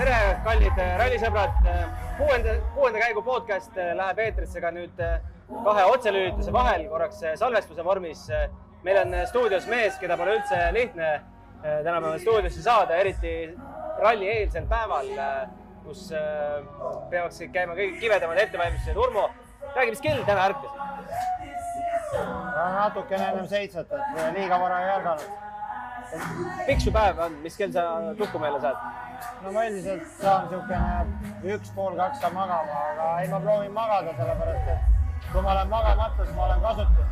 tere, kallid rallisõbrad. kuuenda, kuuenda käigu podcast läheb eetrisse ka nüüd kahe otselülituse vahel korraks salvestuse vormis. meil on stuudios mees, keda pole üldse lihtne tänapäeval stuudiosse saada, eriti ralli eelsel päeval, kus peaksid käima kõige kibedamad ettevalmistused. Urmo, räägi, mis kell täna ärkasid? natukene ennem seitset, et liiga vara ei ärganud. Pikk su päev on, mis kell sa Tukumäele saad? no ma üldiselt saan niisugune üks pool kaks saan magama, aga ei, ma proovin magada, sellepärast et kui ma olen magamata, siis ma olen kasutu.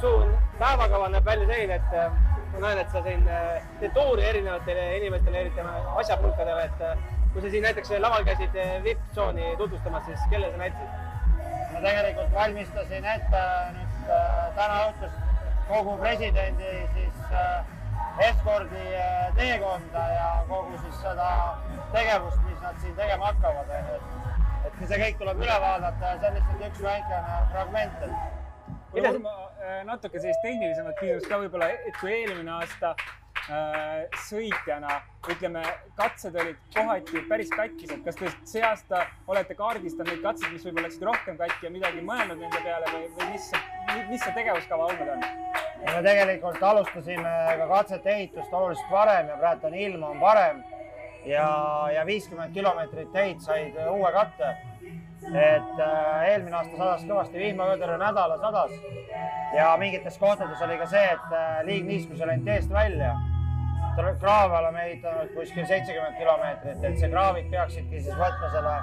su päevakava näeb välja selline, et äh, ma näen, et sa siin äh, teed tuuri erinevatele inimestele, eriti asjapulkadele, et äh, kui sa siin näiteks laval käisid VIP-tsooni tutvustamas, siis kelle sa näitasid? ma tegelikult valmistasin ette nüüd täna õhtust kogu presidendi siis eskordi teekonda ja kogu siis seda tegevust, mis nad siin tegema hakkavad, onju. et, et see kõik tuleb üle vaadata ja see on lihtsalt üks väikene fragment, et kuule Urmo, natuke sellist tehnilisemat küsimust ka võib-olla, et kui eelmine aasta äh, sõitjana, ütleme, katsed olid kohati päris katkised, kas te see aasta olete kaardistanud neid katseid, mis võib-olla läksid rohkem katki ja midagi mõelnud nende peale või, või mis, mis see tegevuskava olnud on? Me tegelikult alustasime ka katsete ehitust oluliselt varem ja praegu on ilm on parem. Ja, ja viiskümmend kilomeetrit teid said uue katte. Et äh, eelmine aasta sadas kõvasti vihma, terve nädala sadas. Ja mingites kohtades oli ka see, et äh, liigniiskus ei läinud teest välja. kraave oleme ehitanud kuskil seitsekümmend kilomeetrit, et see kraavik peaksidki siis võtma selle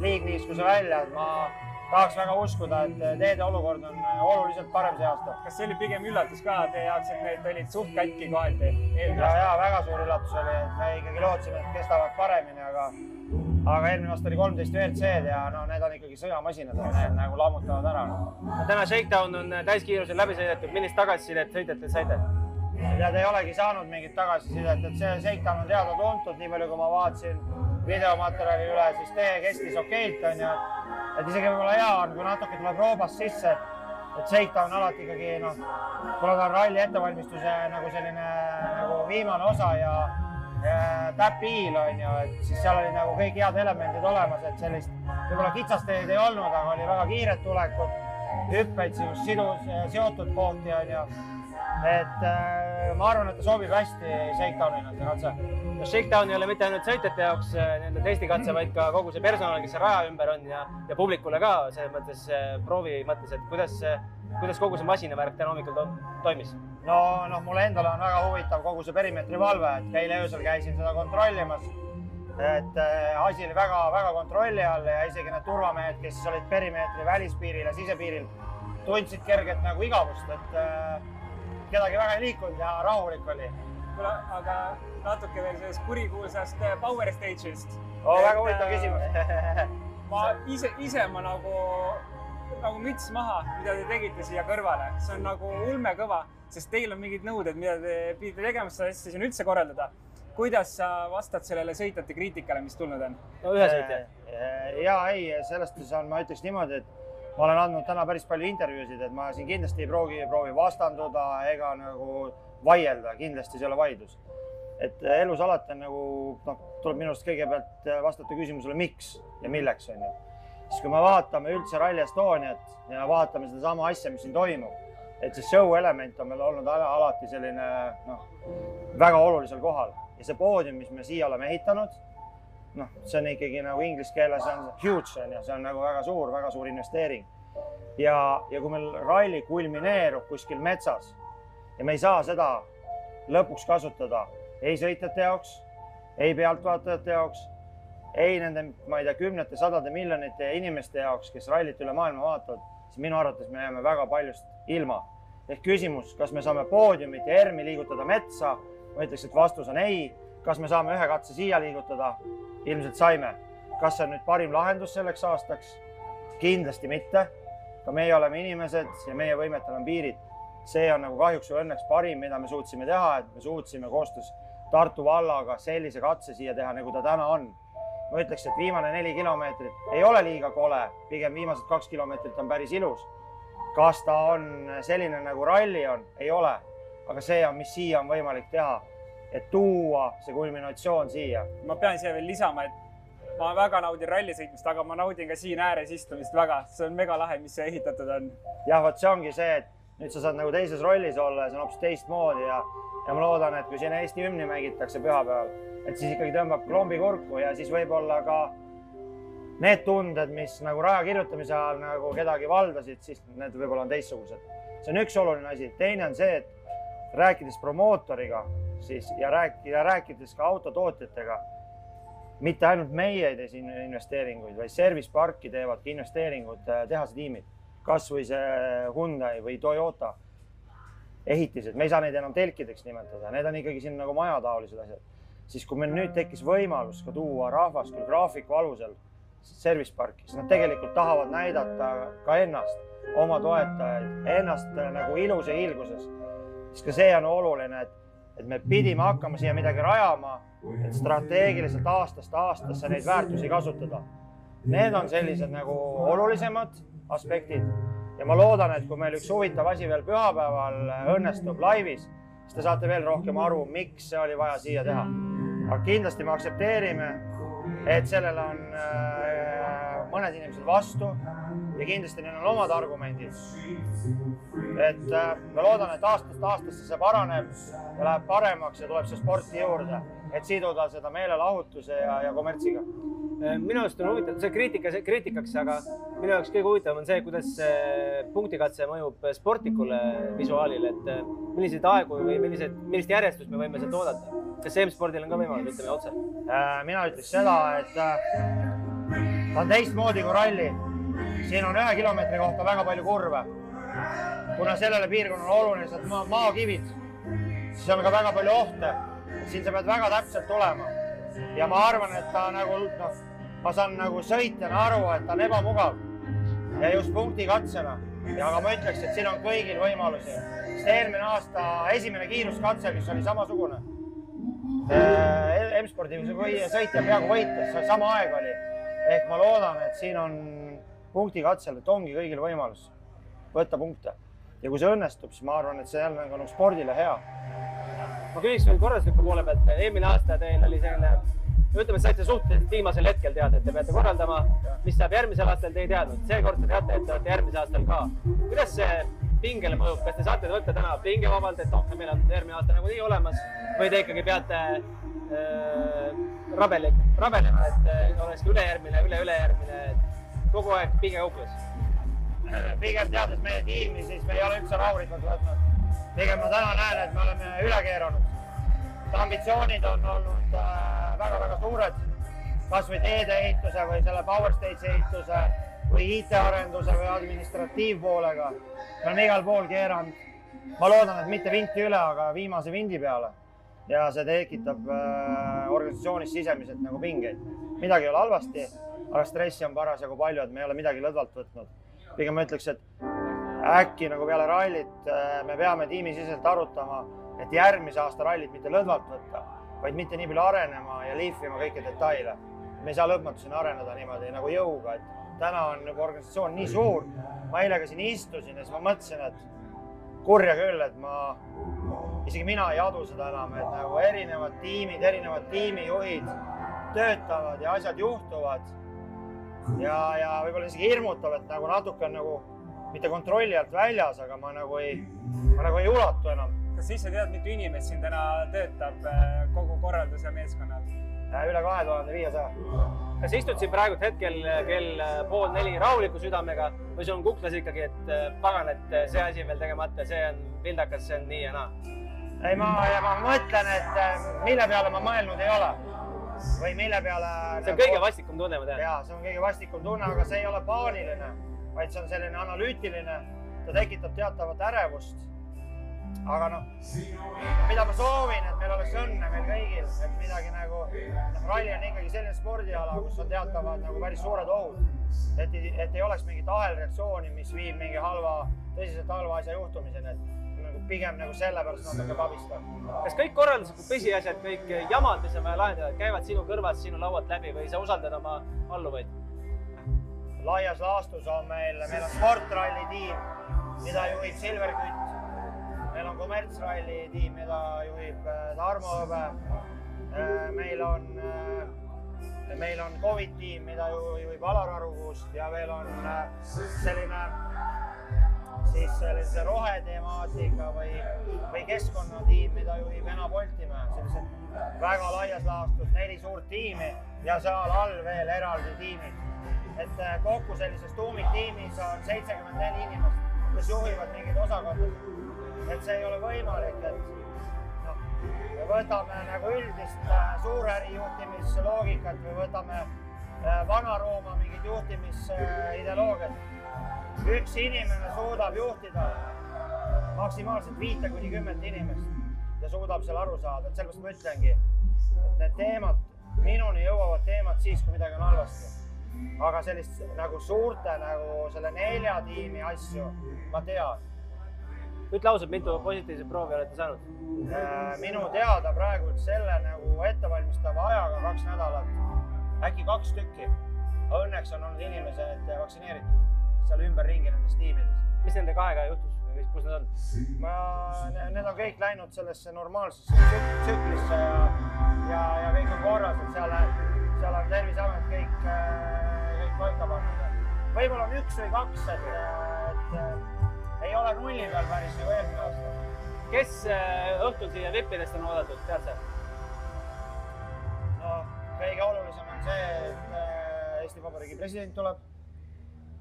liigniiskuse välja, et ma tahaks väga uskuda, et teede olukord on oluliselt parem see aasta. kas see oli pigem üllatus ka teie jaoks, et need olid suht katki kohati? ja, ja väga suur üllatus oli, et me ikkagi lootsime, et kestavad paremini, aga, aga eelmine aasta oli kolmteist WRC-d ja no need on ikkagi sõjamasinad, need nagu lammutavad ära. täna Shakedown on täiskiirusel läbi sõidetud, millist tagasisidet sõitjatelt saite? tead, ei olegi saanud mingit tagasisidet, et see Shakedown on teada-tuntud, nii palju kui ma vaatasin videomaterjali üle, siis tee kestis okeilt, onju. et isegi võib-olla hea on, kui natuke tuleb roobast sisse, et Shakedown alati ikkagi noh, kuna ta on ralli ettevalmistuse nagu selline nagu viimane osa ja, ja täpp-hiil on ju, et siis seal olid nagu kõik head elemendid olemas, et sellist võib-olla kitsasteed ei olnud, aga oli väga kiired tulekud, hüppeid, sidus, seotud kohti on ju et äh, ma arvan, et ta sobib hästi Shakedownina, see katse. Shakedown ei ole mitte ainult sõitjate jaoks äh, nii-öelda testikatse, vaid ka kogu see personal, kes seal raja ümber on ja, ja publikule ka selles mõttes äh, proovi mõttes, et kuidas, kuidas kogu see masinavärk täna hommikul to toimis? no noh, mulle endale on väga huvitav kogu see perimeetri valve, et eile öösel käisin seda kontrollimas. et äh, asi oli väga-väga kontrolli all ja isegi need turvamehed, kes olid perimeetri välispiiril ja sisepiiril, tundsid kerget nagu igavust, et äh, kedagi väga ei liikunud ja rahulik oli. kuule, aga natuke veel sellest kurikuulsast Power Stage'ist oh,. väga huvitav küsimus ma ise, ise ma nagu, nagu müts maha, mida te tegite siia kõrvale, see on nagu ulmekõva, sest teil on mingid nõuded, mida te pidite tegema, seda asja siin üldse korraldada. kuidas sa vastad sellele sõitjate kriitikale, mis tulnud on? no ühe sõitja. ja ei, sellest on, ma ütleks niimoodi, et ma olen andnud täna päris palju intervjuusid, et ma siin kindlasti ei proovi, proovi vastanduda ega nagu vaielda, kindlasti see ei ole vaidlus. et elus alati on nagu noh, tuleb minu arust kõigepealt vastata küsimusele, miks ja milleks on ju. siis kui me vaatame üldse Rally Estoniat ja vaatame sedasama asja, mis siin toimub, et see show element on meil olnud alati selline noh, väga olulisel kohal ja see poodium, mis me siia oleme ehitanud noh, see on ikkagi nagu inglise keeles on huge on ju, see on nagu väga suur, väga suur investeering. ja, ja kui meil ralli kulmineerub kuskil metsas ja me ei saa seda lõpuks kasutada ei sõitjate jaoks, ei pealtvaatajate jaoks, ei nende, ma ei tea, kümnete, sadade miljonite inimeste jaoks, kes rallit üle maailma vaatavad, siis minu arvates me jääme väga paljust ilma. ehk küsimus, kas me saame poodiumit ja ERM-i liigutada metsa, ma ütleks, et vastus on ei. Kas me saame ühe katse siia liigutada? ilmselt saime. kas see on nüüd parim lahendus selleks aastaks? kindlasti mitte. ka meie oleme inimesed ja meie võimetel on piirid. see on nagu kahjuks või õnneks parim, mida me suutsime teha, et me suutsime koostöös Tartu vallaga sellise katse siia teha, nagu ta täna on. ma ütleks, et viimane neli kilomeetrit ei ole liiga kole, pigem viimased kaks kilomeetrit on päris ilus. kas ta on selline nagu ralli on, ei ole, aga see on, mis siia on võimalik teha et tuua see kulminatsioon siia. ma pean siia veel lisama, et ma väga naudin rallisõitmist, aga ma naudin ka siin ääres istumist väga, see on mega lahe, mis siia ehitatud on. jah, vot see ongi see, et nüüd sa saad nagu teises rollis olla ja see on hoopis teistmoodi ja, ja ma loodan, et kui siin Eesti hümni mängitakse pühapäeval, et siis ikkagi tõmbab klombi kurku ja siis võib-olla ka need tunded, mis nagu raja kirjutamise ajal nagu kedagi valdasid, siis need võib-olla on teistsugused. see on üks oluline asi, teine on see, et rääkides promootoriga siis ja rääk- ja rääkides ka autotootjatega, mitte ainult meie ei tee siin investeeringuid, vaid service parki teevad investeeringud äh, tehase tiimid, kasvõi see Hyundai või Toyota ehitised, me ei saa neid enam telkideks nimetada, need on ikkagi siin nagu majataolised asjad. siis kui meil nüüd tekkis võimalus ka tuua rahvast küll graafiku alusel service parki, siis nad tegelikult tahavad näidata ka ennast, oma toetajaid, ennast äh, nagu ilus ja hiilguses. siis ka see on oluline, et, et me pidime hakkama siia midagi rajama, et strateegiliselt aastast aastasse neid väärtusi kasutada. Need on sellised nagu olulisemad aspektid ja ma loodan, et kui meil üks huvitav asi veel pühapäeval õnnestub laivis, siis te saate veel rohkem aru, miks see oli vaja siia teha. aga kindlasti me aktsepteerime, et sellele on äh, mõned inimesed vastu ja kindlasti neil on omad argumendid. Et äh, ma loodan, et aastast aastasse see paraneb ja läheb paremaks ja tuleb see sporti juurde, et siduda seda meelelahutuse ja, ja kommertsiga minu arust on huvitav, see kriitika, kriitikaks, aga minu jaoks kõige huvitavam on see, kuidas see punktikatse mõjub sportlikule visuaalile, et äh, milliseid aegu või milliseid, millist järjestust me võime sealt oodata. kas M-spordil on ka võimalus, ütleme otse? Äh, mina ütleks seda, et äh, ta on teistmoodi kui ralli. siin on ühe kilomeetri kohta väga palju kurve. Kuna sellele piirkonnale on olulised maa, maakivid, siis on ka väga palju ohte. siin sa pead väga täpselt tulema ja ma arvan, et ta nagu noh, ma saan nagu sõitjana aru, et ta on ebamugav ja just punktikatsena. ja aga ma ütleks, et siin on kõigil võimalusi, sest eelmine aasta esimene kiiruskatse, mis oli samasugune. M-spordi sõitja peaaegu võitis, sama aeg oli. ehk ma loodan, et siin on punktikatsel, et ongi kõigil võimalus võtta punkte. Ja kui see õnnestub, siis ma arvan, et see jälle on nagu spordile hea. Ma küsiks veel korraldusliku poole pealt, eelmine aasta teil oli selline, ütleme, saite suhteliselt viimasel hetkel teada, et te peate korraldama, mis saab järgmisel aastal, te ei teadnud, seekord te teate, et te olete järgmisel aastal ka. kuidas see pingele mõjub, kas te saate võtta täna pingevabalt, et oh, meil on järgmine aasta nagunii olemas või te ikkagi peate äh, rabeli, rabelema, et äh, oleks ülejärgmine, üle-ülejärgmine, kogu aeg pinge kauples? pigem teades meie tiimi, siis me ei ole üldse rahulikult võtnud pigem ma täna näen, et me oleme üle keeranud. ambitsioonid on olnud väga-väga äh, suured, kasvõi teedeehituse või selle Power Stage ehituse või IT-arenduse või administratiivpoolega. me oleme igal pool keeranud. ma loodan, et mitte vinti üle, aga viimase vindi peale. ja see tekitab äh, organisatsioonis sisemiselt nagu pingeid. midagi ei ole halvasti, aga stressi on parasjagu palju, et me ei ole midagi lõdvalt võtnud. Pigem ma ütleks, et äkki nagu peale rallit äh, me peame tiimisiseselt arutama, et järgmise aasta rallit mitte lõdvalt võtta, vaid mitte nii palju arenema ja lihvima kõiki detaile. me ei saa lõpmatuseni areneda niimoodi nagu jõuga, et täna on nagu organisatsioon nii suur. ma eile ka siin istusin ja siis ma mõtlesin, et kurja küll, et ma, isegi mina ei adu seda enam, et nagu erinevad tiimid, erinevad tiimijuhid töötavad ja asjad juhtuvad. Ja, ja võib-olla isegi hirmutav, et nagu natuke on nagu mitte kontrolli alt väljas, aga ma nagu ei, ma nagu ei ulatu enam. kas sa ise tead, mitu inimest siin täna töötab äh, kogu korralduse meeskonnal? Äh, üle kahe tuhande viiesaja. kas istud siin praegult hetkel äh, kell pool neli rahuliku südamega või sul on kuklas ikkagi, et pagan, et see asi on veel tegemata, see on vildakas, see on nii ja naa? ei, ma, ma mõtlen, et mille peale ma mõelnud ei ole või mille peale. see on nagu... kõige vastikum tunne, ma tean. ja see on kõige vastikum tunne, aga see ei ole paaniline vaid see on selline analüütiline, ta tekitab teatavat ärevust. aga noh, mida ma soovin, et meil oleks õnne meil kõigil, et midagi nagu, noh, ralli on ikkagi selline spordiala, kus on teatavad nagu päris suured ohud. et, et ei oleks mingit ahelreaktsiooni, mis viib mingi halva, tõsiselt halva asja juhtumiseni, et pigem nagu sellepärast natuke pabistav. kas kõik korralduslikud pisiasjad, kõik jamad, mis on vaja lahendada, käivad sinu kõrvast, sinu laualt läbi või sa usaldad oma alluvaid? laias laastus on meil, meil on sportralli tiim, mida juhib Silver Kütt. meil on kommertsralli tiim, mida juhib äh, Tarmo Hõbe. meil on, meil on Covid tiim, mida juhib Alar Arukuust ja veel on selline siis sellise rohetemaatika või, või keskkonnatiim, mida juhib Ena Boltimäe, sellised väga laias laastus neli suurt tiimi ja seal all veel eraldi tiimid. et kokku sellises tuumiktiimis on seitsekümmend neli inimest, kes juhivad mingeid osakondasid et see ei ole võimalik, et noh, me võtame nagu üldist äh, suuräri juhtimissoogikat või võtame äh, Vana-Rooma mingit juhtimisideoloogiat. Üks inimene suudab juhtida maksimaalselt viite kuni kümmet inimest ja suudab seal aru saada, et sellepärast ma ütlengi, et need teemad, minuni jõuavad teemad siis, kui midagi on halvasti. aga sellist nagu suurte nagu selle nelja tiimi asju ma tean ütle ausalt, mitu positiivset proovi olete saanud? Äh, minu teada praegult selle nagu ettevalmistava ajaga kaks nädalat, äkki kaks tükki. Õnneks on olnud inimesed vaktsineeritud seal ümberringi nendes tiimides. mis nende kahega juhtus või kus nad on? ma, need on kõik läinud sellesse normaalsesse tsüklisse ja, ja, ja kõik on korras, et seal, seal on Terviseamet kõik, kõik paika pannud. võib-olla on üks või kaks, et, et ei ole nulli peal päris nagu eelmine aasta. kes äh, õhtul siia vippidest on oodatud, tead sa? no kõige olulisem on see, et äh, Eesti Vabariigi president tuleb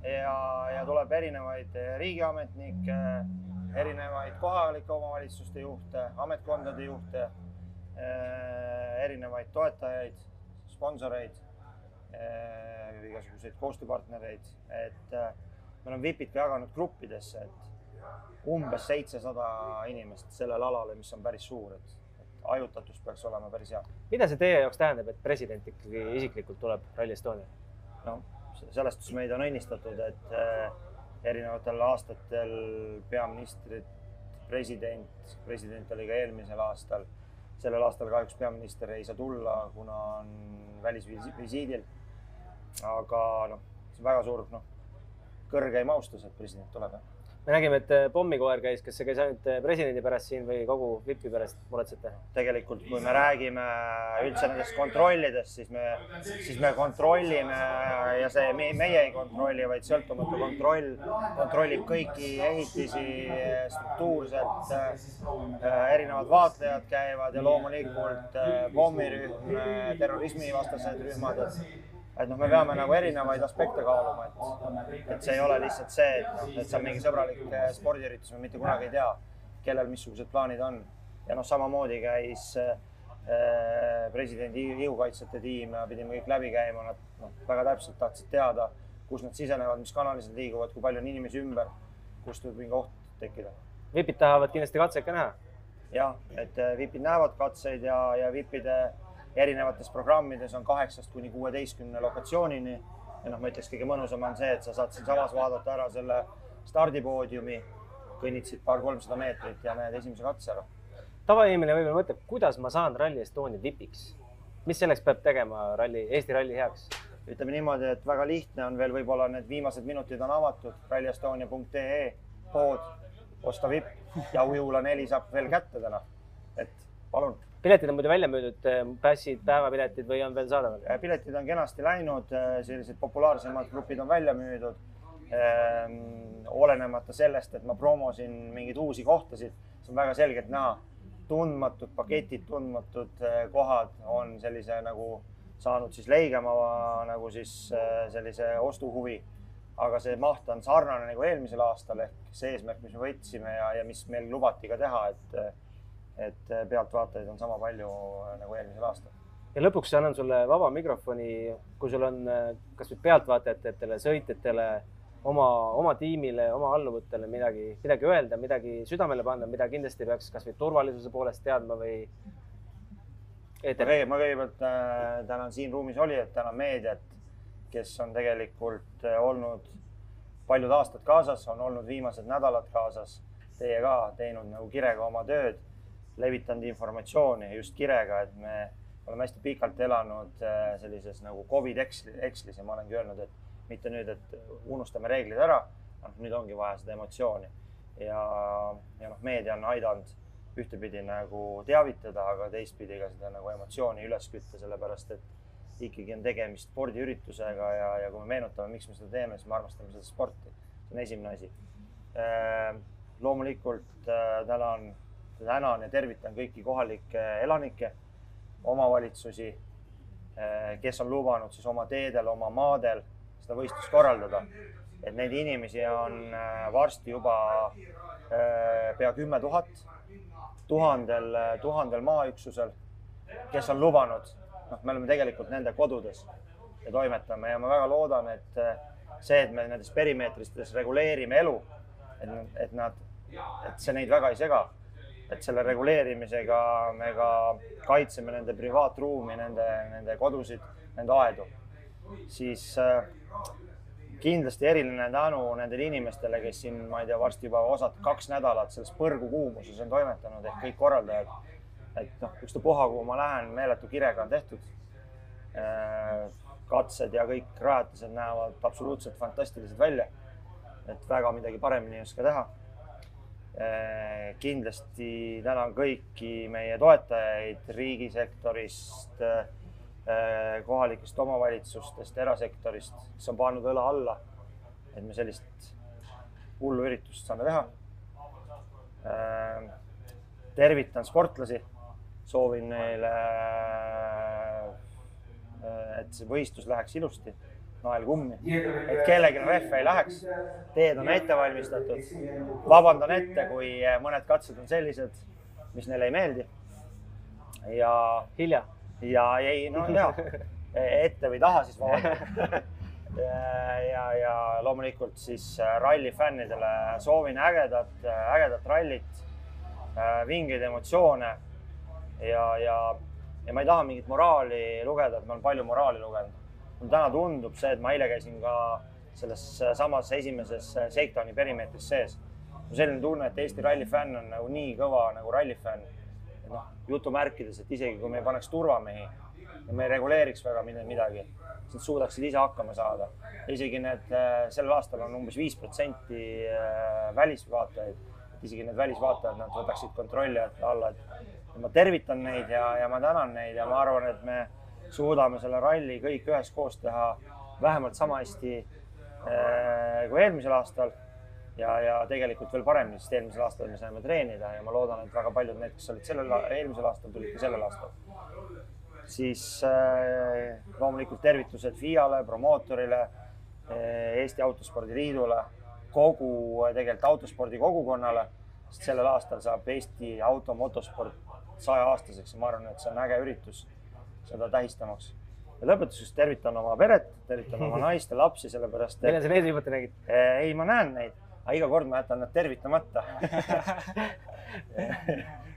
ja, ja tuleb erinevaid äh, riigiametnikke, erinevaid kohalike omavalitsuste juhte, ametkondade juhte, erinevaid toetajaid, sponsoreid, igasuguseid koostööpartnereid, et me oleme VIP-id ka jaganud gruppidesse, et umbes seitsesada inimest sellele alale, mis on päris suur, et hajutatus peaks olema päris hea. mida see teie jaoks tähendab, et president ikkagi isiklikult tuleb Rally Estonia? no selles suhtes meid on õnnistatud, et äh, erinevatel aastatel peaministrid, president, president oli ka eelmisel aastal, sellel aastal kahjuks peaminister ei saa tulla, kuna on välisvisiidil. aga noh, see on väga suur, noh, kõrgeim austus, et president tuleb me nägime, et äh, pommikoer käis, kas see käis ainult äh, presidendi pärast siin või kogu VIP-i pärast muretsete? tegelikult, kui me räägime üldse nendest kontrollidest, siis me, siis me kontrollime ja see meie ei kontrolli, vaid sõltumatu kontroll kontrollib kõiki ehitisi struktuurselt. Äh, erinevad vaatlejad käivad ja loomulikult pommirühm, terrorismivastased rühmad, et et noh, me peame nagu erinevaid aspekte kaaluma, et, et see ei ole lihtsalt see, et noh, et see on mingi sõbralik eh, spordiüritus, me mitte kunagi ei tea, kellel missugused plaanid on. ja noh, samamoodi käis äh, presidendi jõukaitsjate tiim ja pidime kõik läbi käima, nad noh, väga täpselt tahtsid teada, kus nad sisenevad, mis kanalis nad liiguvad, kui palju on inimesi ümber, kust võib mingi oht tekkida. vipid tahavad kindlasti katseid ka näha? jah, et vipid näevad katseid ja, ja vipide erinevates programmides on kaheksast kuni kuueteistkümne lokatsioonini. ja noh, ma ütleks, kõige mõnusam on see, et sa saad siinsamas vaadata ära selle stardipoodiumi, kõnnid siit paar-kolmsada meetrit ja näed esimese katse ära. tavainimene võib-olla mõtleb, kuidas ma saan Rally Estonia vipiks. mis selleks peab tegema ralli, Eesti ralli heaks? ütleme niimoodi, et väga lihtne on veel võib-olla need viimased minutid on avatud, rallyestonia.ee pood, osta vipp ja Ujula neli saab veel kätte täna. et palun piletid on muidu välja müüdud, äh, passid, päevapiletid või on veel saadaval? Äh, piletid on kenasti läinud, äh, sellised populaarsemad grupid on välja müüdud. Ähm, olenemata sellest, et ma promosin mingeid uusi kohtasid, see on väga selgelt näha. tundmatud paketid, tundmatud kohad on sellise nagu saanud siis leigema nagu siis sellise ostuhuvi. aga see maht on sarnane nagu eelmisel aastal ehk see eesmärk, mis me võtsime ja, ja mis meil lubati ka teha, et et äh, pealtvaatajaid on sama palju äh, nagu eelmisel aastal. ja lõpuks annan sulle vaba mikrofoni, kui sul on äh, kasvõi pealtvaatajatele, sõitjatele, oma, oma tiimile, oma alluvutele midagi, midagi öelda, midagi südamele panna, mida kindlasti peaks kasvõi turvalisuse poolest teadma või? ma kõigepealt tänan siin ruumis olijat, tänan meediat, kes on tegelikult olnud paljud aastad kaasas, on olnud viimased nädalad kaasas, teie ka teinud nagu kirega oma tööd levitanud informatsiooni just kirega, et me oleme hästi pikalt elanud äh, sellises nagu Covid ekslis ja ma olengi öelnud, et mitte nüüd, et unustame reeglid ära, noh nüüd ongi vaja seda emotsiooni. ja, ja noh, meedia on aidanud ühtepidi nagu teavitada, aga teistpidi ka seda nagu emotsiooni üles kütta, sellepärast et ikkagi on tegemist spordiüritusega ja, ja kui me meenutame, miks me seda teeme, siis me armastame seda sporti. see on esimene asi. loomulikult tänan, tänan ja tervitan kõiki kohalikke elanikke, omavalitsusi, kes on lubanud siis oma teedel, oma maadel seda võistlust korraldada. et neid inimesi on varsti juba pea kümme tuhat, tuhandel, tuhandel maaüksusel, kes on lubanud noh, me oleme tegelikult nende kodudes ja toimetame ja ma väga loodan, et see, et me nendes perimeetristes reguleerime elu, et, et nad, et see neid väga ei sega. Et selle reguleerimisega me ka kaitseme nende privaatruumi, nende, nende kodusid, nende aedu. siis äh, kindlasti eriline tänu nendele inimestele, kes siin, ma ei tea, varsti juba osad kaks nädalat selles põrgukuumuses on toimetanud ehk kõik korraldajad et noh, ükstapuha, kuhu ma lähen, meeletu kirega on tehtud. katsed ja kõik rajatised näevad absoluutselt fantastilised välja. et väga midagi paremini ei oska teha. Kindlasti tänan kõiki meie toetajaid riigisektorist, kohalikest omavalitsustest, erasektorist, kes on pannud õla alla, et me sellist hullu üritust saame teha. tervitan sportlasi soovin neile, et see võistlus läheks ilusti, nael kummi, et kellelgi rehve ei läheks. teed on ette valmistatud. vabandan ette, kui mõned katsed on sellised, mis neile ei meeldi. ja. hilja. ja ei, no ja ette või taha siis vabandada ja, ja, ja loomulikult siis ralli fännidele soovin ägedat, ägedat rallit, vingeid emotsioone ja, ja, ja ma ei taha mingit moraali lugeda, et ma olen palju moraali lugenud. Mulle täna tundub see, et ma eile käisin ka selles samas esimeses Shakedowni perimeetris sees. mul selline tunne, et Eesti rallifänn on nagu nii kõva nagu rallifänn. noh, jutumärkides, et isegi kui me ei paneks turvamehi ja me ei reguleeriks väga midagi, siis nad suudaksid ise hakkama saada. isegi need, sellel aastal on umbes viis protsenti välisvaatajaid, isegi need välisvaatajad, nad võtaksid kontrolli alla, et ma tervitan neid ja, ja ma tänan neid ja ma arvan, et me suudame selle ralli kõik üheskoos teha vähemalt sama hästi äh, kui eelmisel aastal. ja, ja tegelikult veel paremini, sest eelmisel aastal me saime treenida ja ma loodan, et väga paljud need, kes olid sellel, eelmisel aastal, tulid ka sellel aastal. siis äh, loomulikult tervitused FIA-le, promootorile äh,, Eesti Autospordi Liidule, kogu tegelikult autospordi kogukonnale, sest sellel aastal saab Eesti auto motosport sajaaastaseks ja ma arvan, et see on äge üritus seda tähistamaks. ja lõpetuseks tervitan oma peret, tervitan oma naist ja lapsi, sellepärast et. millal sa viimati nägid? ei, ma näen neid, aga iga kord ma jätan nad tervitamata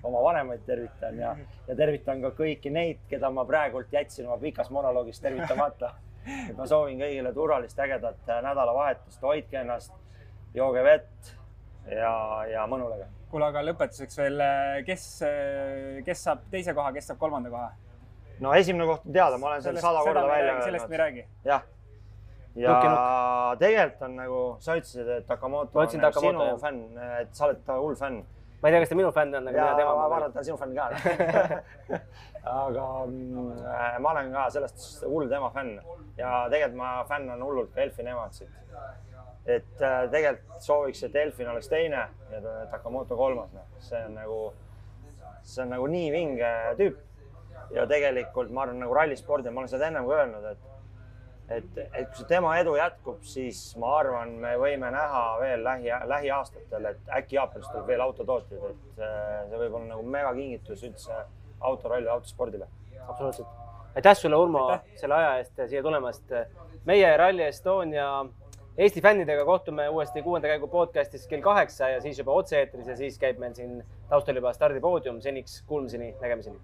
oma vanemaid tervitan ja, ja tervitan ka kõiki neid, keda ma praegult jätsin oma pikas monoloogis tervitamata. et ma soovin kõigile turvalist, ägedat nädalavahetust, hoidke ennast, jooge vett ja, ja mõnulega kuule, aga lõpetuseks veel, kes, kes saab teise koha, kes saab kolmanda koha? No esimene koht on teada, ma olen selle sada korda välja öelnud. sellest me ei räägi. jah. ja nukki. tegelikult on nagu, sa ütlesid, et Takamoto on nagu sinu jah. fänn, et sa oled ta hull fänn. ma ei tea, kas ta minu fänn on, aga mina tema. ma arvan, et ta on sinu fänn ka aga mm, ma olen ka sellest hull tema fänn ja tegelikult ma fännan hullult ka Elfin Evansit et äh, tegelikult sooviks, et Delfin oleks teine ja Takamoto kolmas, noh, see on nagu, see on nagu nii vinge tüüp. Ja tegelikult ma arvan, nagu rallispordi, ma olen seda ennem ka öelnud, et et, et kui see tema edu jätkub, siis ma arvan, me võime näha veel lähi, lähiaastatel, et äkki Jaapanist tuleb veel autotootjaid, et äh, see võib olla nagu megakingitus üldse autoralli, autospordile. absoluutselt. aitäh sulle, Urmo, selle aja eest siia tulemast. meie Rally Estonia Eesti fännidega kohtume uuesti kuuenda käigu podcastis kell kaheksa ja siis juba otse-eetris ja siis käib meil siin taustal juba stardipoodium. seniks kuulmiseni, nägemiseni.